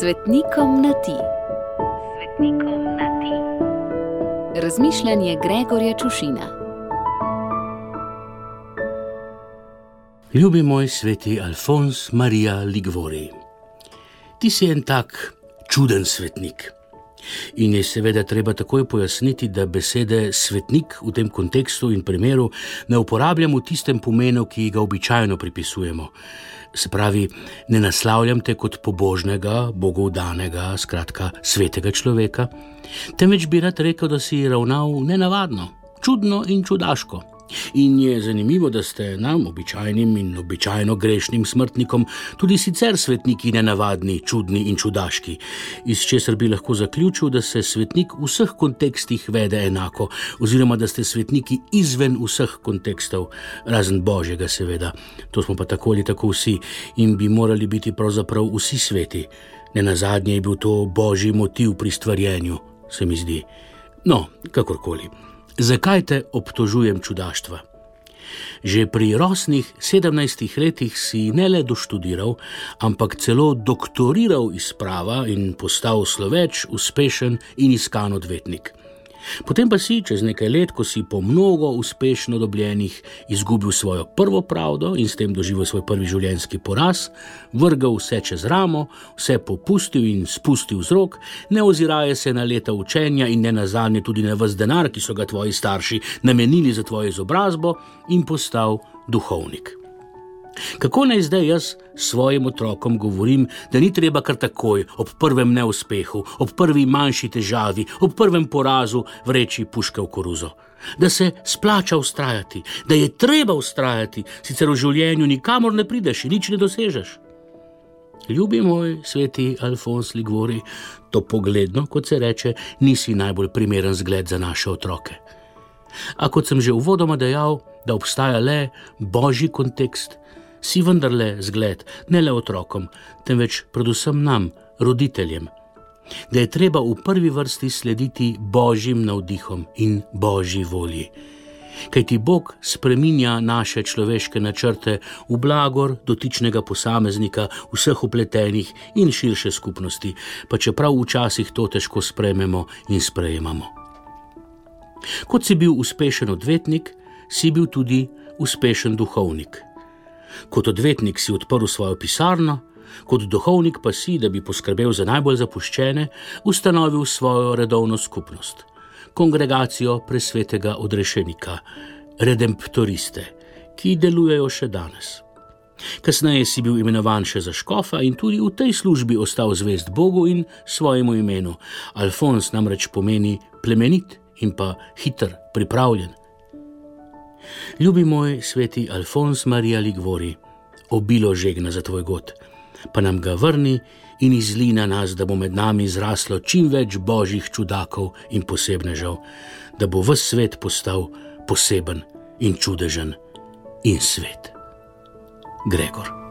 Svetnikom na ti. Svetnikom na ti. Razmišljanje Gregorja Čušina. Ljubi moj sveti Alfons Marija Ligvori. Ti si en tak čuden svetnik. In je seveda treba takoj pojasniti, da besede svetnik v tem kontekstu in primeru ne uporabljamo v tistem pomenu, ki ga običajno pripisujemo. Se pravi, ne naslavljam te kot pobožnega, bogovdanega, skratka, svetega človeka, temveč bi rad rekel, da si ravnal nenavadno, čudno in čudaško. In je zanimivo, da ste nam, običajnim in običajno grešnim smrtnikom, tudi sicer svetniki nenavadni, čudni in čudaški, iz česar bi lahko zaključil, da se svetnik v vseh kontekstih vede enako, oziroma da ste svetniki izven vseh kontekstov, razen Božjega, seveda. To smo pa tako ali tako vsi in bi morali biti pravzaprav vsi sveti. Ne na zadnje je bil to božji motiv pri stvarjenju, se mi zdi. No, kakorkoli. Zakaj te obtožujem čudaštva? Že pri rosnih 17 letih si ne le doštudiral, ampak celo doktoriral iz prava in postal sloveč, uspešen in iskan odvetnik. Potem pa si, čez nekaj let, ko si po mnogo uspešno dobljenih izgubil svojo prvo pravdo in s tem doživel svoj prvi življenjski poraz, vrgal vse čez ramo, vse popustil in spustil z rok, ne oziraje se na leta učenja in ne na zadnje tudi na vse denar, ki so ga tvoji starši namenili za tvojo izobrazbo, in postal duhovnik. Kako naj zdaj jaz svojim otrokom govorim, da ni treba kar takoj, ob prvem neuspehu, ob prvi manjši težavi, ob prvem porazu vreči puške v koruzo? Da se splača ustrajati, da je treba ustrajati, sicer v življenju nikamor ne prideš in nič ne dosežeš. Ljubi moj sveti Alfons Ligori, to pogledno, kot se reče, nisi najbolj primeren zgled za naše otroke. A kot sem že uvodoma dejal, da obstaja le božji kontekst, si vendarle zgled ne le otrokom, temveč predvsem nam, roditeljem. Da je treba v prvi vrsti slediti božjim navdihom in božji volji. Kaj ti Bog spreminja naše človeške načrte v blagor dotičnega posameznika, vseh upletenih in širše skupnosti, pa čeprav včasih to težko sprejmemo in sprejemamo. Kot si bil uspešen odvetnik, si bil tudi uspešen duhovnik. Kot odvetnik si odprl svojo pisarno, kot duhovnik pa si, da bi poskrbel za najbolj zapuščene, ustanovil svojo redovno skupnost, kongregacijo presvetega odrešenika, redemptoriste, ki delujejo še danes. Kasneje si bil imenovan še za škofa in tudi v tej službi ostal zvest Bogu in svojemu imenu. Alfons namreč pomeni plemenit in pa hiter, pripravljen. Ljubi moj sveti Alfons Marija Ligvori, obilo žegna za tvoj god, pa nam ga vrni in izli na nas, da bo med nami zraslo čim več božjih čudakov in posebnežev, da bo vse svet postal poseben in čudežen in svet. Gregor.